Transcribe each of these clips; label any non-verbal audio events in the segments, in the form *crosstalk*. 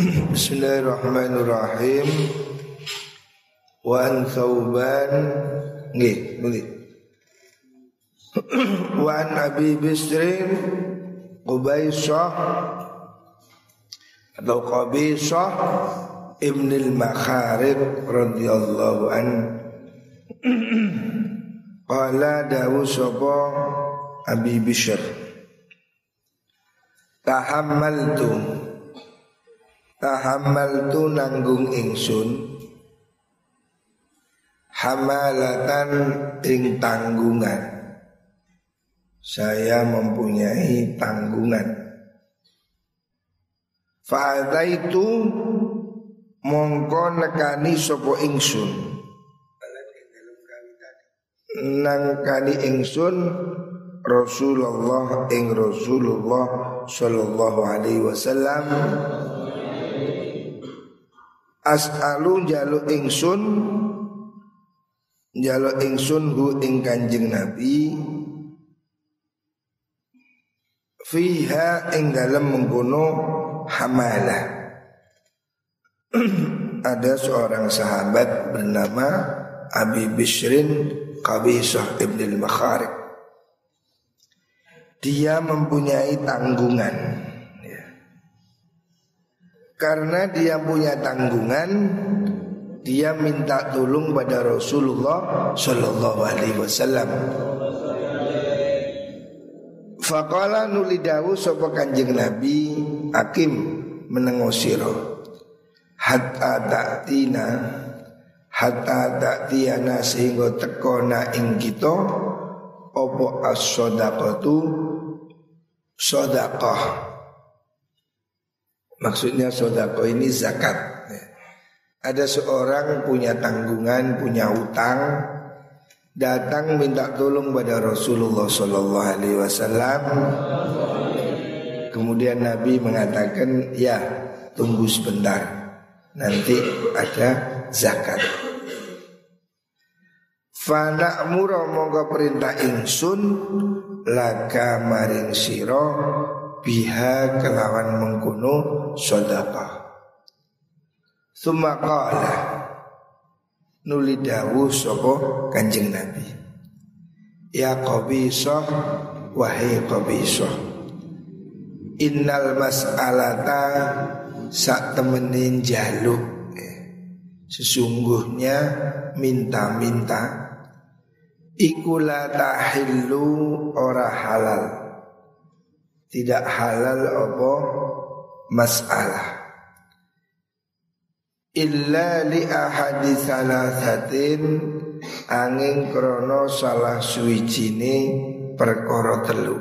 Bismillahirrahmanirrahim. Wa an thawban nggih, nggih. Wa an Abi Bisrin Qubaisah atau Qabisah Ibn al-Makharib radhiyallahu an Qala dawu sapa Abi Bishr Tahammaltu Tahammaltu nanggung ingsun. Hamalatan ing tanggungan. Saya mempunyai tanggungan. Fa'adha itu Mongko nekani sopo ingsun. Nangkani ingsun Rasulullah ing Rasulullah sallallahu alaihi wasallam As'alu jalu ingsun jalu ingsun hu ing Kanjeng Nabi fiha ing dalam mengkono hamalah *clears throat* ada seorang sahabat bernama Abi Bishrin Qabisah Ibn al-Makharik Dia mempunyai tanggungan. Karena dia punya tanggungan Dia minta tolong pada Rasulullah Sallallahu alaihi wasallam. Faqala nulidawu sopa kanjeng Nabi Akim menengosiro Hatta ta'tina hatta ta'tiyana sehingga tekona ing kita opo as-sadaqatu? Sedekah maksudnya sedekah ini zakat. Ada seorang punya tanggungan punya utang datang minta tolong pada Rasulullah Wasallam. Kemudian Nabi mengatakan ya tunggu sebentar nanti ada zakat. Fana muro monggo perintah ingsun laka maring siro biha kelawan mengkuno sodapa. Sumakala nuli dawu sopo kanjeng Nabi. Ya qabisoh wahai qabisoh. Innal mas'alata sak temenin jaluk. Sesungguhnya minta-minta Iku la tahillu ora halal Tidak halal apa? Masalah. Illa li ahadi salasatin Angin krono salah suwijine perkara telu.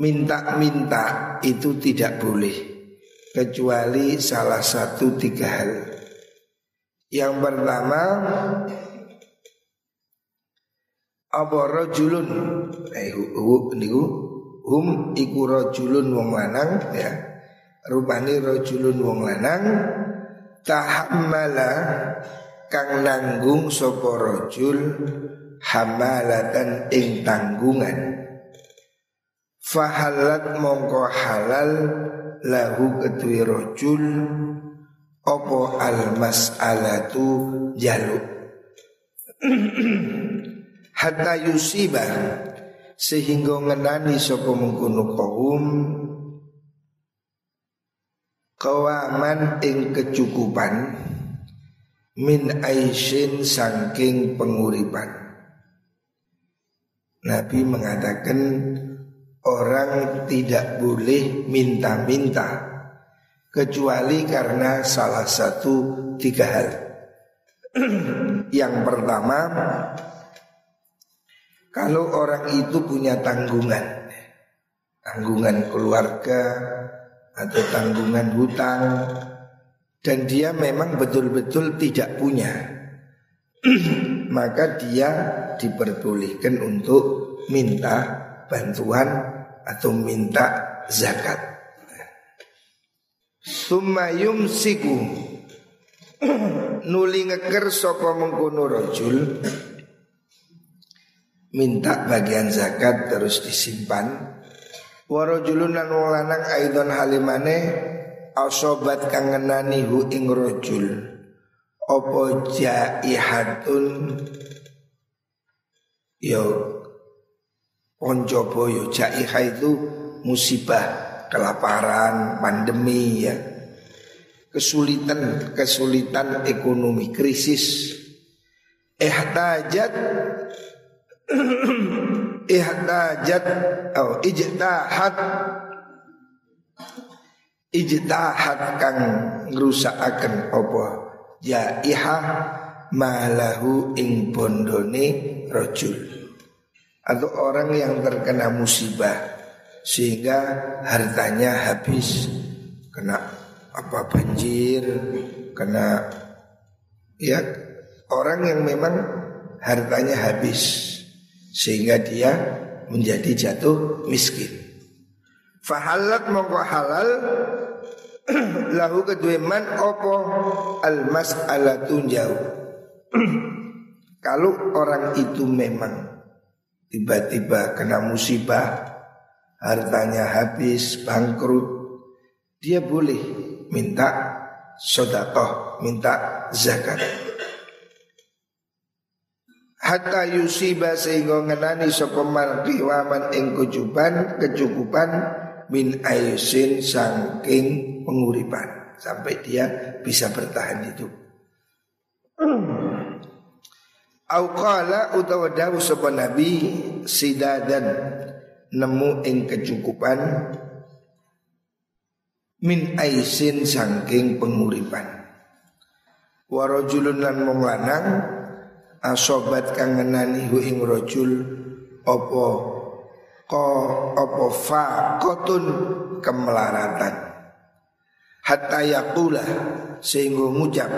Minta-minta itu tidak boleh Kecuali salah satu tiga hal. Yang pertama apa rajulun? Eh hu niku hum iku rajulun wong lanang ya. Rupane rajulun wong lanang tahammala kang nanggung sapa rajul hamalatan ing tanggungan. Fahalat mongko halal lahu ketui rajul opo al mas'alatu jaluk *clears throat* hatta yusiba sehingga ngenani sapa mengkono kaum kawaman ing kecukupan min aishin sangking penguripan Nabi mengatakan orang tidak boleh minta-minta kecuali karena salah satu tiga hal. *clears throat* Yang pertama kalau orang itu punya tanggungan Tanggungan keluarga Atau tanggungan hutang Dan dia memang betul-betul tidak punya *clears throat* Maka dia diperbolehkan untuk minta bantuan Atau minta zakat. Summa yumsiku *clears throat* Nuli ngeker sopa mengkono rojul minta bagian zakat terus disimpan Warajulun lan wong lanang aidon halimane asobat kang ngenani hu ing rajul. Apa jaihatun yo poncobo yo jaihah itu musibah, kelaparan, pandemi ya. Kesulitan, kesulitan ekonomi, krisis. Ihtajat *coughs* ihtajat oh ijtahat ijtahat kang ngrusakaken apa? Jaihah malahu ing bondone rajul. Atau orang yang terkena musibah sehingga hartanya habis. Kena apa banjir kena ya orang yang memang hartanya habis sehingga dia menjadi jatuh miskin. Fahalat mongko halal *clears throat* lahu kedua man opo al mas'alatun jauh. *clears throat* Kalau orang itu memang tiba-tiba kena musibah, hartanya habis, bangkrut, dia boleh minta sodakoh, minta zakat hatta yusiba sehingga ngenani sapa waman ing kecukupan kecukupan min aisin saking penguripan sampai dia bisa bertahan hidup. Au qala utawa dawu sapa nabi sidadan nemu ing kecukupan min aisin saking penguripan. Warajulun lan lanang asobat kang ngenani hu ing rajul apa? Ko apa kotun kemelaratan hatta yaqula sehingga ngucap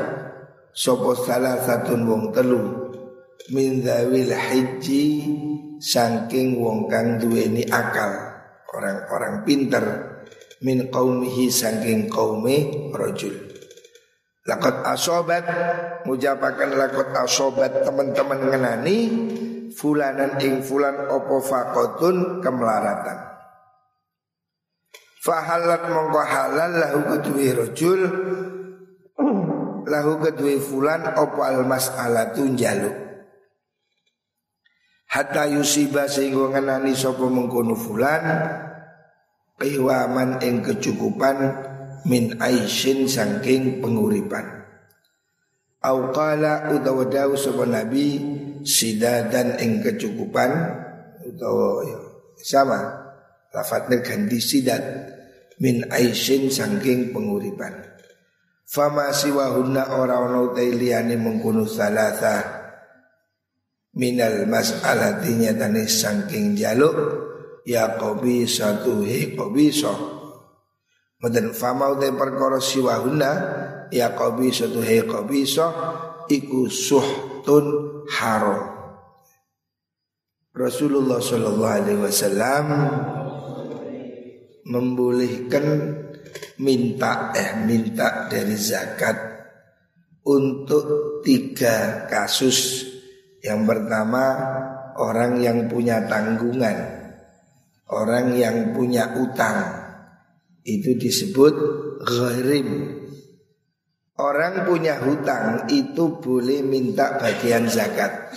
sapa salah satu wong telu min dzawil hijji saking wong kang duweni akal orang-orang pinter min qaumihi saking qaume rajul Lakot asobat Mujabakan lakot asobat teman-teman ngenani Fulanan ing fulan opo fakotun kemelaratan Fahalat mongko halal lahu kedui rojul Lahu kedui fulan opo almas alatun jaluk Hatta yusiba sehingga ngenani sopo mengkono fulan Kewaman ing kecukupan min aishin sangking penguripan. Au qala utawa dawu sapa nabi sidadan ing kecukupan utawa ya, sama lafadznya ganti sidat min aishin sangking penguripan. Fama siwahunna ora ono liyane mengkono salasa minal mas'alati nyatane sangking jaluk ya qabi satu he qabi so Mboten famau te perkara siwahuna ya qabisa tu he qabisa iku suhtun haram. Rasulullah Shallallahu Alaihi Wasallam membolehkan minta eh minta dari zakat untuk tiga kasus. Yang pertama orang yang punya tanggungan, orang yang punya utang, itu disebut gharim. Orang punya hutang itu boleh minta bagian zakat.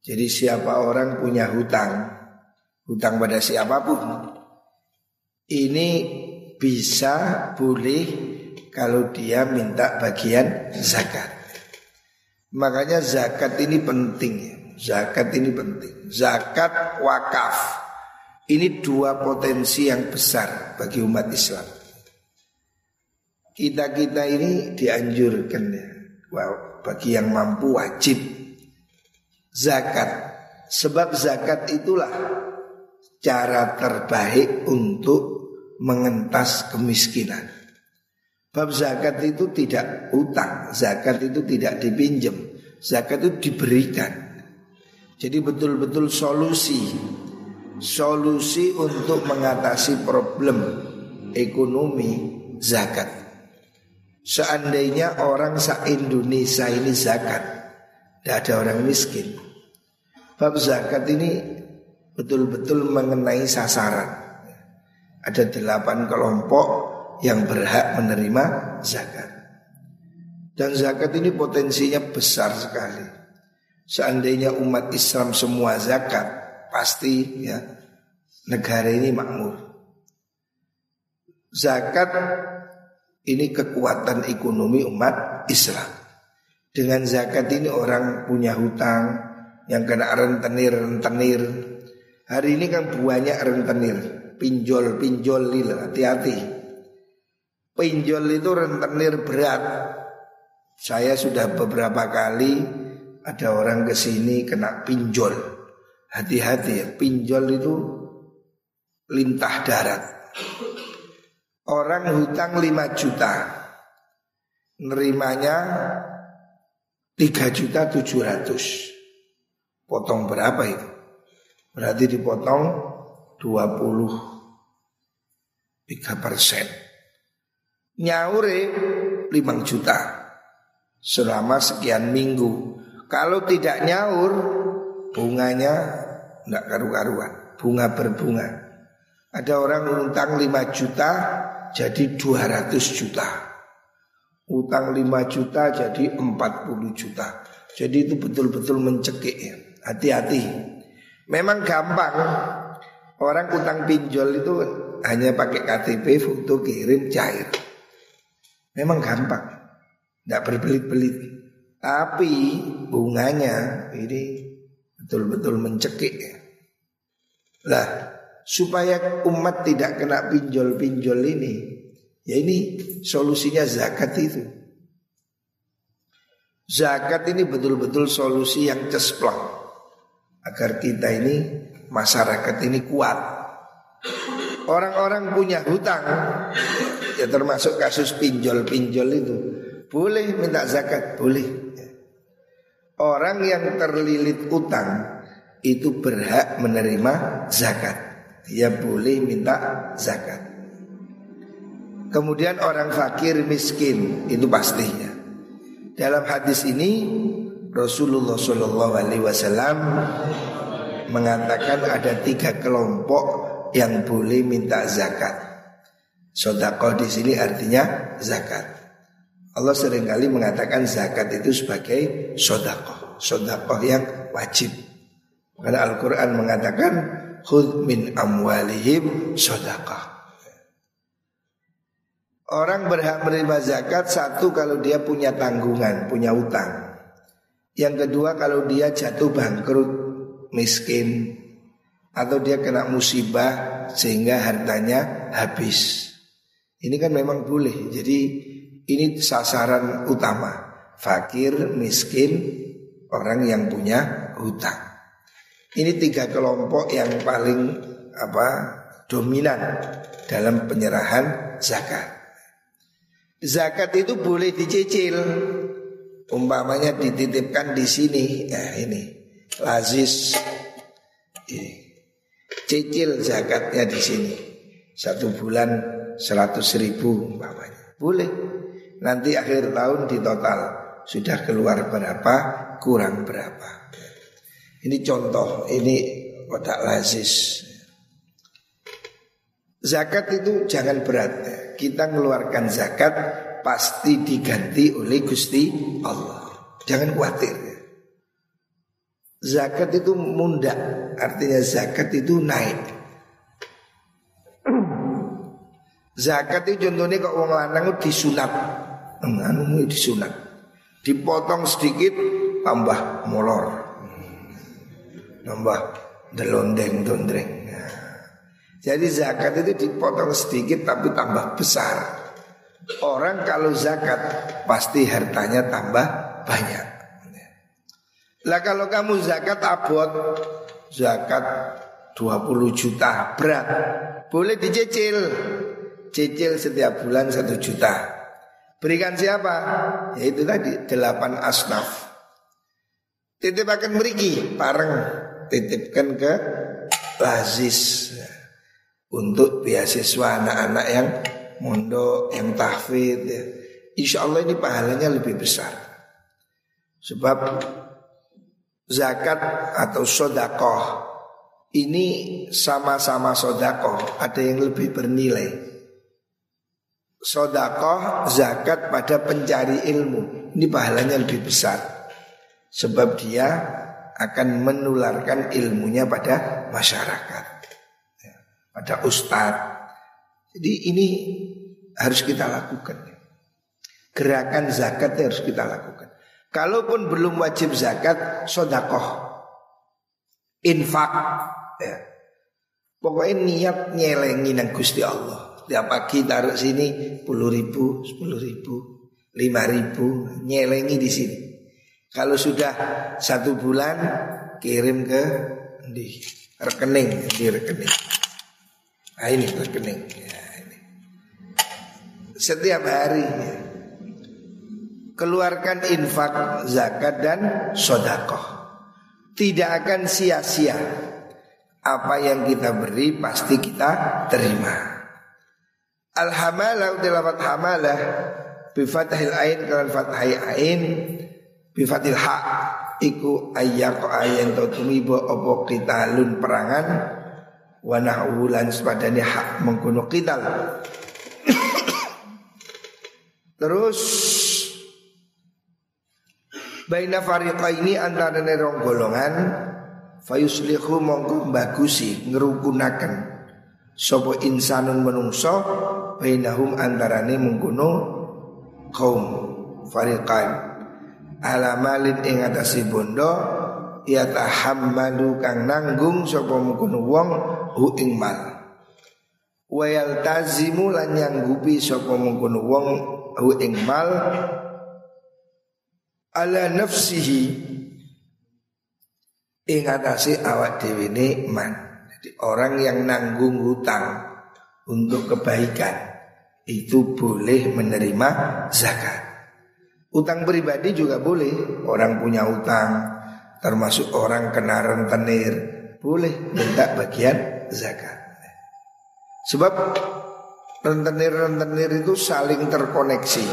Jadi siapa orang punya hutang, hutang pada siapa pun, ini bisa boleh kalau dia minta bagian zakat. Makanya zakat ini penting, zakat ini penting. Zakat wakaf ini dua potensi yang besar bagi umat Islam. Kita-kita ini dianjurkan ya. Wow, bagi yang mampu wajib zakat. Sebab zakat itulah cara terbaik untuk mengentas kemiskinan. Bab zakat itu tidak utang, zakat itu tidak dipinjam, zakat itu diberikan. Jadi betul-betul solusi solusi untuk mengatasi problem ekonomi zakat. Seandainya orang se-Indonesia ini zakat, tidak ada orang miskin. Bab zakat ini betul-betul mengenai sasaran. Ada delapan kelompok yang berhak menerima zakat. Dan zakat ini potensinya besar sekali. Seandainya umat Islam semua zakat, pasti ya negara ini makmur. Zakat ini kekuatan ekonomi umat Islam. Dengan zakat ini orang punya hutang yang kena rentenir-rentenir. Hari ini kan banyak rentenir, pinjol-pinjol lil hati-hati. Pinjol itu rentenir berat. Saya sudah beberapa kali ada orang ke sini kena pinjol. Hati-hati ya, pinjol itu lintah darat. Orang hutang 5 juta Nerimanya 3 juta 700 Potong berapa itu? Berarti dipotong 23 persen Nyaure 5 juta Selama sekian minggu Kalau tidak nyaur Bunganya Tidak karu-karuan. Bunga berbunga Ada orang utang 5 juta Jadi 200 juta. Utang 5 juta jadi 40 juta. Jadi itu betul-betul mencekik ya. Hati-hati. Memang gampang. Orang utang pinjol itu hanya pakai KTP, foto, kirim, cair. Memang gampang. Tidak berbelit-belit. Tapi bunganya ini betul-betul mencekik Lah supaya umat tidak kena pinjol-pinjol ini Ya ini solusinya zakat itu. Zakat ini betul-betul solusi yang cesplong agar kita ini masyarakat ini kuat. Orang-orang punya hutang ya termasuk kasus pinjol-pinjol itu boleh minta zakat, boleh. Orang yang terlilit utang itu berhak menerima zakat. Dia boleh minta zakat. Kemudian orang fakir miskin itu pastinya. Dalam hadis ini Rasulullah Shallallahu Alaihi Wasallam mengatakan ada tiga kelompok yang boleh minta zakat. Sodako di sini artinya zakat. Allah sering kali mengatakan zakat itu sebagai sodako, sodako yang wajib. Karena Al-Quran mengatakan Hud min amwalihim sodako. Orang berhak menerima zakat satu kalau dia punya tanggungan, punya utang. Yang kedua kalau dia jatuh bangkrut, miskin atau dia kena musibah sehingga hartanya habis. Ini kan memang boleh. Jadi ini sasaran utama. Fakir, miskin, orang yang punya hutang. Ini tiga kelompok yang paling apa dominan dalam penyerahan zakat. Zakat itu boleh dicicil. Umpamanya dititipkan di sini. Ya ini. Lazis. Ini. Cicil zakatnya di sini. Satu bulan seratus ribu umpamanya. Boleh. Nanti akhir tahun di total. Sudah keluar berapa, kurang berapa. Ini contoh, ini kotak lazis. Zakat itu jangan berat. Kita mengeluarkan zakat pasti diganti oleh Gusti Allah. Jangan khawatir. Zakat itu munda, artinya zakat itu naik. Zakat itu contohnya kok wong lanang disunat. Anu disunat. Dipotong sedikit tambah molor. Tambah delondeng-dondreng. Jadi zakat itu dipotong sedikit tapi tambah besar. Orang kalau zakat pasti hartanya tambah banyak. Lah kalau kamu zakat abot, zakat 20 juta berat, boleh dicicil. Cicil setiap bulan satu juta. Berikan siapa? Yaitu tadi delapan asnaf. Titip akan meriki, pareng titipkan ke lazis untuk beasiswa anak-anak yang mondok, yang tahfidz ya. Insya Allah ini pahalanya lebih besar. Sebab zakat atau sodakoh ini sama-sama sodakoh, ada yang lebih bernilai. Sodakoh zakat pada pencari ilmu. Ini pahalanya lebih besar. Sebab dia akan menularkan ilmunya pada masyarakat. Ya, Pada ustadz Jadi ini harus kita lakukan. Gerakan zakat harus kita lakukan. Kalaupun belum wajib zakat Sodakoh Infak. Ya. Pokoknya niat nyelengi nang Gusti Allah. Tiap pagi taruh sini puluh ribu, sepuluh ribu, lima ribu, nyelengi di sini. Kalau sudah satu bulan kirim ke di rekening, di rekening. Nah ini rekening. Ya, ini. Setiap hari ya. keluarkan infak, zakat dan sodakoh. Tidak akan sia-sia apa yang kita beri pasti kita terima. Alhamalah udah lafat hamalah. Bifatahil ain kalan fathai ain. Bifatil ha iku ayyak ayen to tumibo opo kita lun perangan. Wanah ulan sepadane hak mengkuno kital. Terus Baina fariqa ini antara nerong golongan fayuslihu mongko bagusi ngerukunaken sapa insanun menungso bainahum antarane mengkono kaum fariqan. Alamalin ing atase bondo ya tahammalu kang nanggung sapa mengkono wong hu ing mal. Wa yaltazimu lan nyanggupi sapa mengkono wong hu ing mal. Ala nafsihi ing atase awak dhewe man. Orang yang nanggung hutang untuk kebaikan itu boleh menerima zakat. Utang pribadi juga boleh. Orang punya utang termasuk orang kena rentenir boleh minta bagian zakat. Sebab rentenir-rentenir itu saling terkoneksi.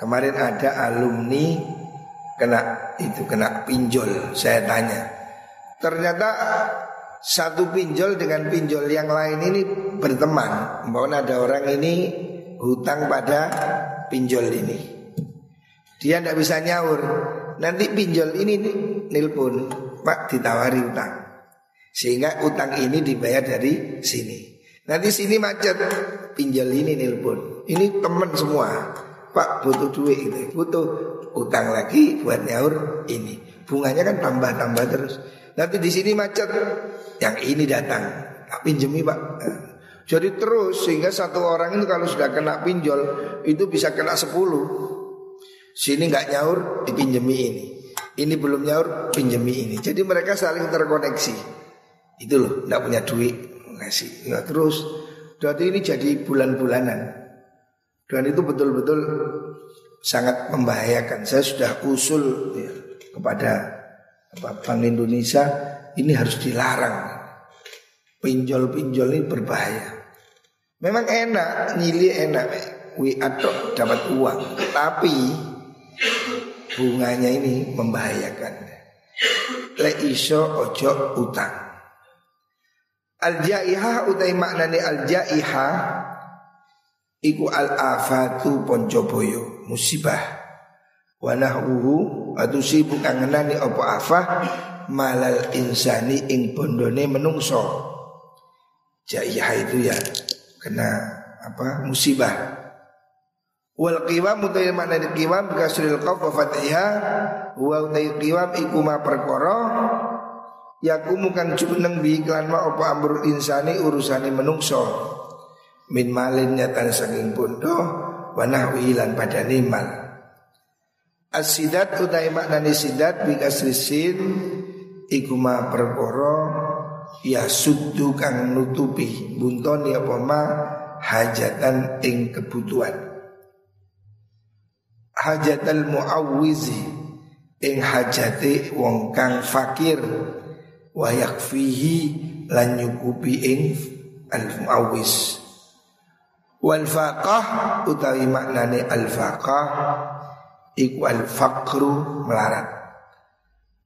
Kemarin ada alumni kena itu kena pinjol. Saya tanya, Ternyata satu pinjol dengan pinjol yang lain ini berteman. Bahwa ada orang ini hutang pada pinjol ini. Dia tidak bisa nyaur. Nanti pinjol ini nilpun, Pak ditawari utang. Sehingga utang ini dibayar dari sini. Nanti sini macet, pinjol ini nilpun. Ini teman semua. Pak butuh duit itu, butuh utang lagi buat nyaur ini. Bunganya kan tambah-tambah terus. Nanti di sini macet, yang ini datang, tak pinjemi pak. Jadi terus sehingga satu orang itu kalau sudah kena pinjol itu bisa kena sepuluh. Sini nggak nyaur dipinjemi ini. Ini belum nyaur pinjemi ini. Jadi mereka saling terkoneksi. Itu loh, nggak punya duit ngasih. Ya, terus jadi ini jadi bulan-bulanan. Dan itu betul-betul sangat membahayakan. Saya sudah usul ya, kepada Bank Indonesia ini harus dilarang. Pinjol-pinjol ini berbahaya. Memang enak, nyili enak. Wi atau dapat uang, tapi bunganya ini membahayakan. Le iso ojo utang. Al jaihah utai maknani al jaihah iku al afatu poncoboyo musibah wa nahwuhu atusibu kang ngenani apa afah? Malal insani ing bondone menungso. Jaiyah itu ya kena apa musibah. Wal qiwam utai makna qiwam kasril qaf wa fathiha wa utai qiwam iku ma perkara. Kang bi iklan ma apa amrul insani urusane menungso. Min malin nyatan saking bondo wa nahwi lan padane mal Asidat utai maknani sidat bi kasrisin iku ma perkara ya suddu kang nutupi. Buntoni apa ma? Hajatan ing kebutuhan. Hajatal muawwizi ing hajate wong kang fakir. Wa yakfihi lan nyukupi ing al muawwiz wal faqah utawi maknane al faqah iku al faqru melarat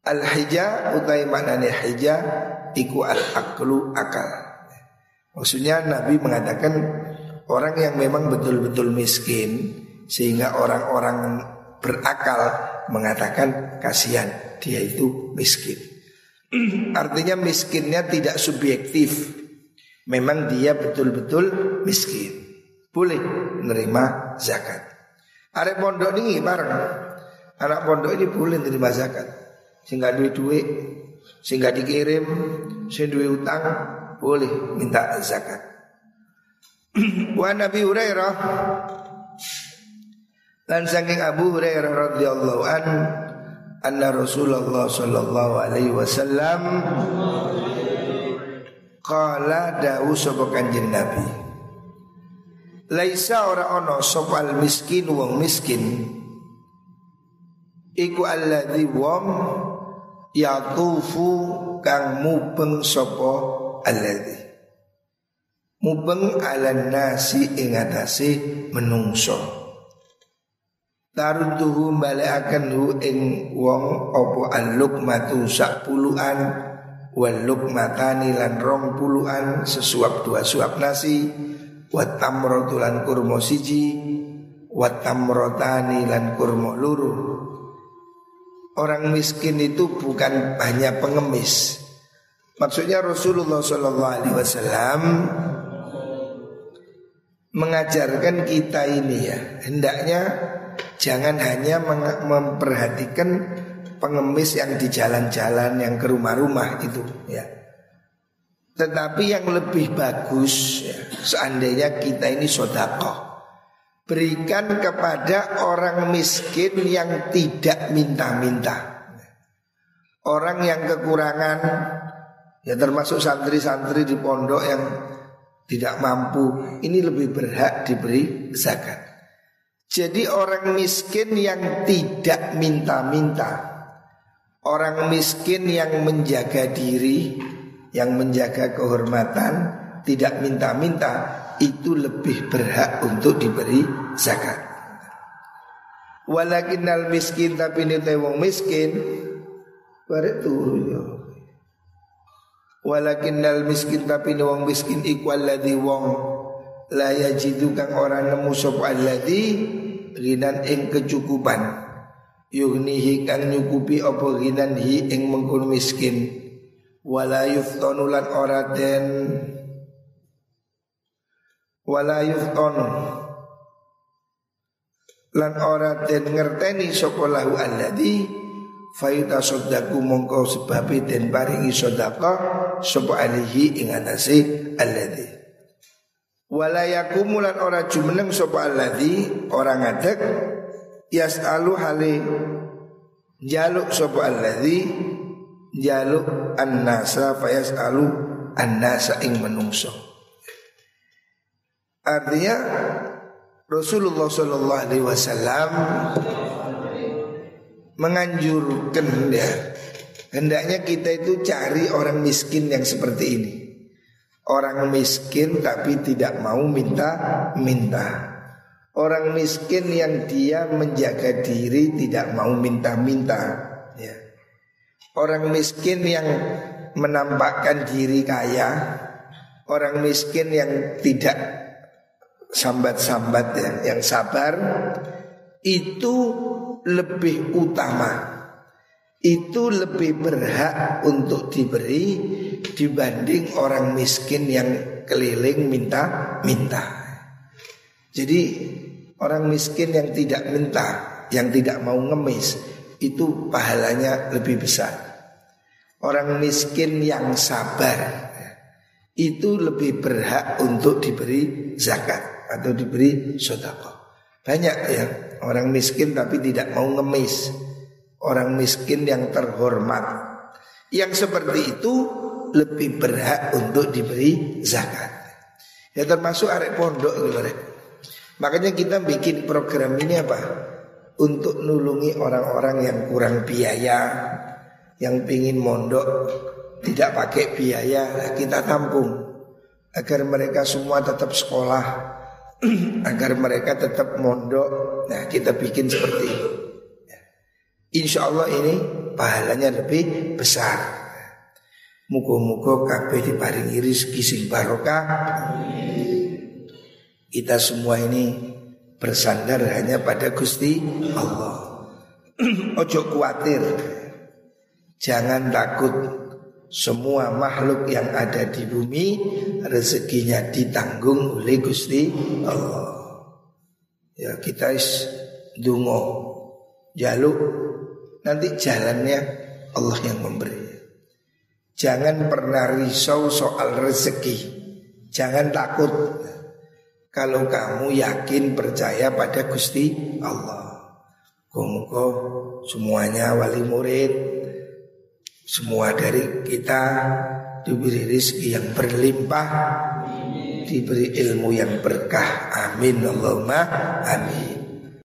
al hija utai maknane hija iku al aklu akal. Maksudnya Nabi mengatakan orang yang memang betul-betul miskin sehingga orang-orang berakal mengatakan kasihan dia itu miskin. *clears throat* Artinya miskinnya tidak subjektif. Memang dia betul-betul miskin. Boleh menerima zakat. Ada pondok ini bareng. Anak pondok ini boleh menerima zakat. Sehingga duit duit, sehingga dikirim, sehingga duit utang, boleh minta zakat. *clears throat* Wa Nabi Hurairah dan saking Abu Hurairah radhiyallahu an anna Rasulullah sallallahu alaihi wasallam qala dawu sapa kanjeng Nabi Laisa ora ono sopal miskin wong miskin. Iku alladhi wong Yatufu kang mubeng sopo alladhi Mubeng ala nasi ingatasi menungso. Tarutuhu akan hu ing wong opo aluk matu sak puluhan Waluk matani lan rong puluhan sesuap dua suap nasi Watam rotulan kurmo siji Watam rotani lan kurmo luru Orang miskin itu bukan hanya pengemis Maksudnya Rasulullah Wasallam mengajarkan kita ini ya hendaknya Jangan hanya memperhatikan pengemis yang di jalan-jalan yang ke rumah-rumah itu ya. Tetapi yang lebih bagus ya, seandainya kita ini sodako Berikan kepada orang miskin yang tidak minta-minta. Orang yang kekurangan Ya termasuk santri-santri di pondok yang tidak mampu Ini lebih berhak diberi zakat. Jadi orang miskin yang tidak minta-minta Orang miskin yang menjaga diri Yang menjaga kehormatan Tidak minta-minta Itu lebih berhak untuk diberi zakat. Walakinnal miskin tapi ini wong miskin Barek turu ya Walakinnal miskin tapi wong miskin Ikwal ladhi wong. La yajidu kang orang nemu sop alladhi Ginan ing kecukupan. Yugnihi kang nyukupi apa ginan hi ing mengkun miskin Wala yuftonulan ora den. Wala yuftonu Lan ora den ngerteni sokolahu alladhi Fayuta sodaku mongko sebabi den paringi sodaka Sopo alihi ing atasi alladhi Walayakumulan ora jumeneng sapa alladzi ora ngadeg yasalu hale jaluk sapa alladzi jaluk fa yasalu annasa ing menungso. Artinya Rasulullah Shallallahu Alaihi Wasallam menganjurkan ya hendaknya kita itu cari orang miskin yang seperti ini. Orang miskin tapi tidak mau minta-minta Orang miskin yang dia menjaga diri tidak mau minta-minta. Orang miskin yang menampakkan diri kaya. Orang miskin yang tidak sambat-sambat ya, yang sabar. Itu lebih utama. Itu lebih berhak untuk diberi dibanding orang miskin yang keliling minta-minta. Jadi orang miskin yang tidak minta, yang tidak mau ngemis itu pahalanya lebih besar. Orang miskin yang sabar itu lebih berhak untuk diberi zakat atau diberi sodako. Banyak ya orang miskin tapi tidak mau ngemis orang miskin yang terhormat. Yang seperti itu lebih berhak untuk diberi zakat. Ya termasuk arek pondok. Makanya kita bikin program ini apa? Untuk nulungi orang-orang yang kurang biaya, yang pingin mondok tidak pakai biaya, kita tampung agar mereka semua tetap sekolah, *clears throat* agar mereka tetap mondok. Nah, kita bikin seperti itu. Insya Allah ini pahalanya lebih besar Muka-muka kabeh diparingi rizki sing barokah. Kita semua ini bersandar hanya pada Gusti Allah. *clears throat* Ojo khawatir. Jangan takut semua makhluk yang ada di bumi rezekinya ditanggung oleh Gusti Allah. Ya kita is dungo jaluk nanti jalannya Allah yang memberi. Jangan pernah risau soal rezeki. Jangan takut. Kalau kamu yakin percaya pada Gusti Allah. Kongko semuanya wali murid. Semua dari kita diberi rezeki yang berlimpah. Diberi ilmu yang berkah. Amin Allahumma amin.